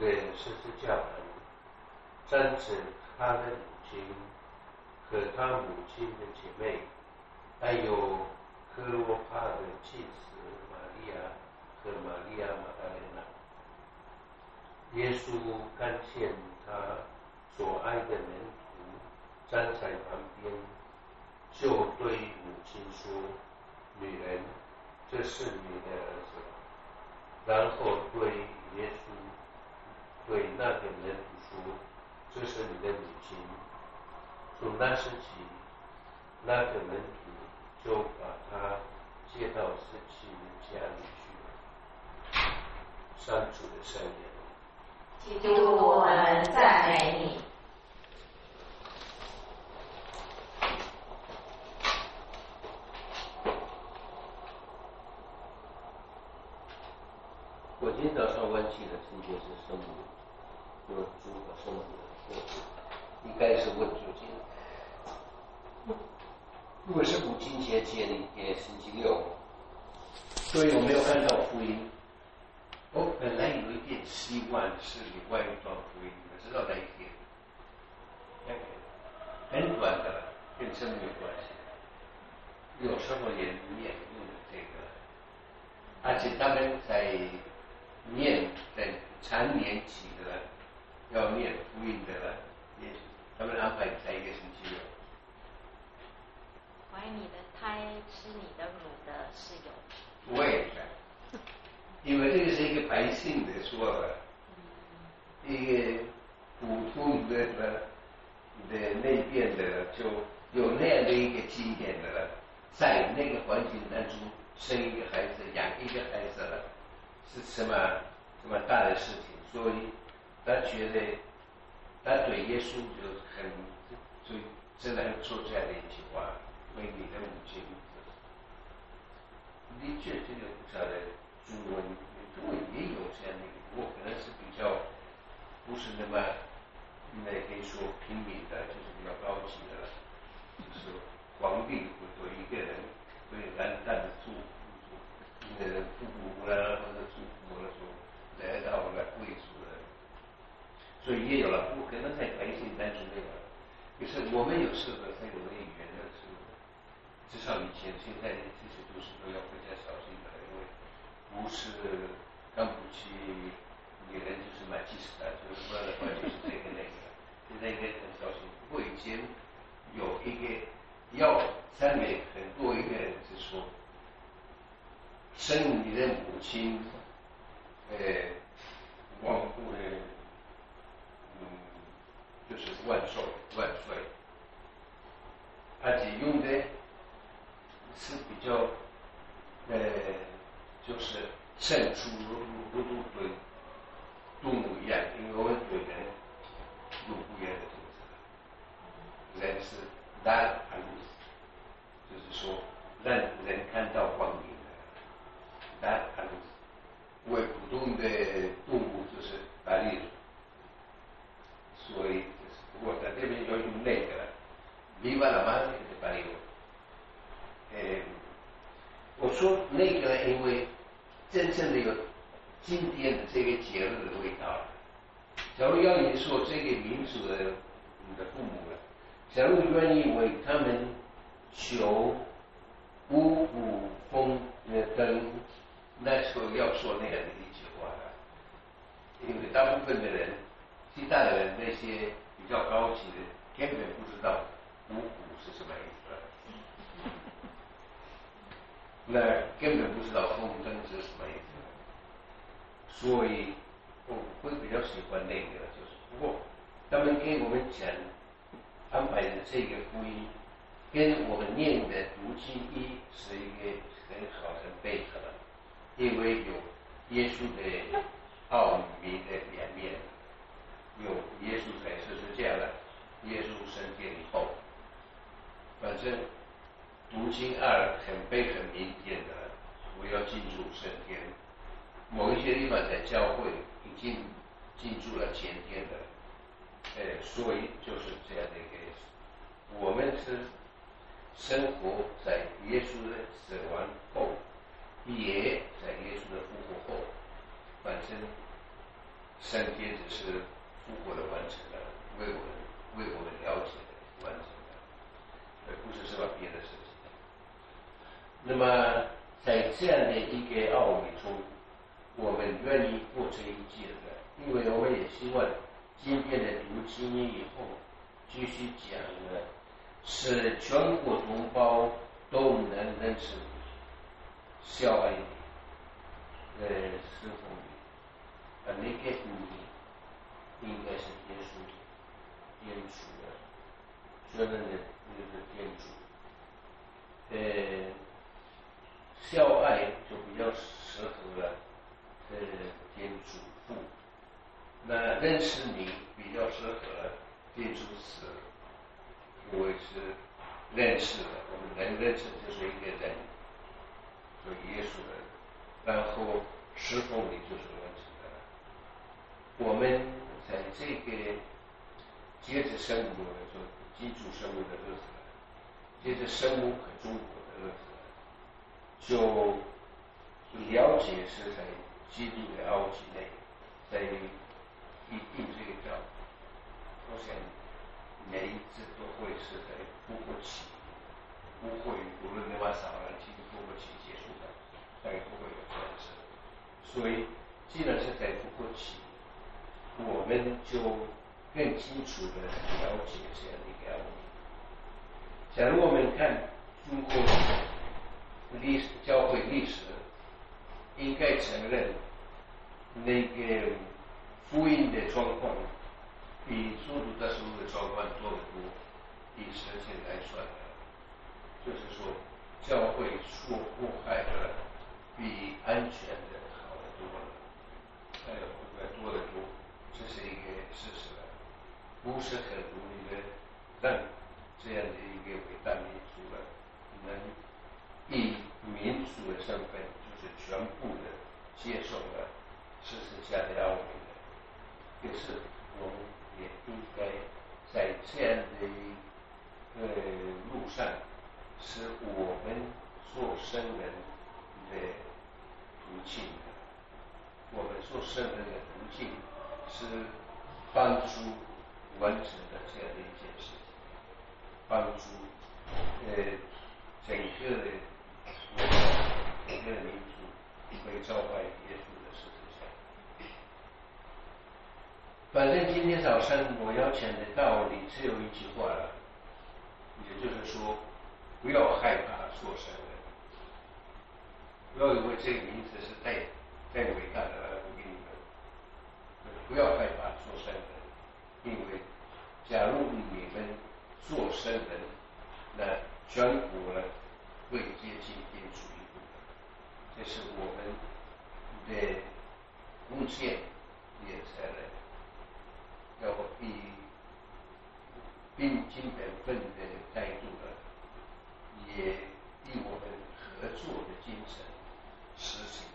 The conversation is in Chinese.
耶稣的十字架旁站着他的母亲和他母亲的姐妹，还有科罗帕的妻子玛利亚和玛利亚玛达莲娜。耶稣看见他所爱的门徒站在旁边，就对母亲说：“女人，这是你的儿子。”然后对耶稣，对那个门徒说：“这是你的母亲。”从那时起，那个门徒就把他接到自己的家里去了。上主的圣言。基督，我们赞美你。我今天早上问起的情节是圣母，有主和圣母的故事，应该是问主经。如果是母亲节节里也星期六，所以我没有看到福音。我本来有一点希望是你外传福音，我知道那一天，很短的，跟生命有关系。有时候也念用这个，而且他们在念在常年期的人，要念福音的人，也他们安排在一个星期六。怀你的胎吃你的乳的是有。我也在。因为这个是一个百姓的说法，一个普通的的那边的就有那样的一个经验的了，在那个环境当中生一个孩子、养一个孩子了，是什么这么大的事情？所以他觉得他对耶稣就很就只能说这样的一句话：为你的母亲。你确，这个不晓得。中文，中文也有这样的，不过可能是比较不是那么，那可以说平民的，就是比较高级的了。就是皇帝会对一个人对暗淡的祝福，呃，父母啦或者祖父啦说来到了贵族的，所以也有了。不可能在百姓当中没有，就是我们有时候在有的语言的时候，至少以前现在这些都是都要更加小心的。因为不是刚补齐女人就是买鸡翅的，就是说的话就是这个那个，现在应该很小心。不过以前有一个要上面很多一个人是说，生你的母亲，呃，万呃，嗯，就是万寿万岁，而且用的是比较，呃。就是生出如如如对动物一样，因为我们对人有不一样的特质。人是大而无，就是说让人看到光明的大而无。为普通的动物就是打猎，所以我在这边要用那个了。明白了吗？这个打猎。呃，我说那个，因为。真正的有今天的这个节日的味道。假如要你说这个民族的你的父母了，假如愿意为他们求五谷丰登，那时候要说那样的一句话了。因为大部分的人，其他的人那些比较高级的，根本不知道五谷是什么意思。那根本不知道风筝是什么意思，所以我会比较喜欢那个，就是不过他们给我们讲安排的这个福音，跟我们念的读经一是一个很好的配合，因为有耶稣的奥秘的两面，有耶稣在世是这样的，耶稣升天以后，反正。读经二很悲很明显的，我要进入升天。某一些地方在教会已经进入了前天的，呃，所以就是这样的一个意思。我们是生活在耶稣的死亡后，也在耶稣的复活后，升天只是复活的完成了，为我们为我们了解的完成的，而不是什么别的事情。那么在这样的一个奥秘中，我们愿意过这一界的，因为我也希望今天的读经以后继续讲的，使全国同胞都能认识。你，孝爱你，呃，侍奉你。啊，那个你应该是耶稣天主的，确认的那个天主。呃，孝爱就比较适合了，呃，天主父。那认识你比较适合天主子，因为是认识的，我们能认识就是一个人，就耶稣的，然后侍奉你就是。我们在这个接着生活的说基础生活的日子，接着生活和中国的日子，就了解是在基督的奥体内，在一定这个教，我想每一次都会是在复活期，不会无论那么少人进复活期结束的，再也不会有这样子。所以，既然是在复活期。我们就更清楚的了解这样的一个。假如我们看中国历史、教会历史，应该承认那个复印的状况比基督的时候的状况多得多。以时间来算的，就是说教会受迫害的比安全的好得多了，还有多得多。这是一个事实，不是很容易的让这样的一个伟大民族了，能以民族的身份，全部的接受了事实下的奥秘的。可是我们也应该在这样的一个路上，是我们做圣人的途径，我们做圣人的途径。是帮助完成的这样的一件事情，帮助呃整个的国家、整个民族会召唤耶稣的事情。反正今天早上我要讲的道理只有一句话了，也就是说，不要害怕做神人，不要以为这个名字是太太伟大的。不要害怕做圣人，因为假如你们做圣人，那全国呢会接近。这是我们的贡献，也才能要以并尽本分的态度呢，也以我们合作的精神实行。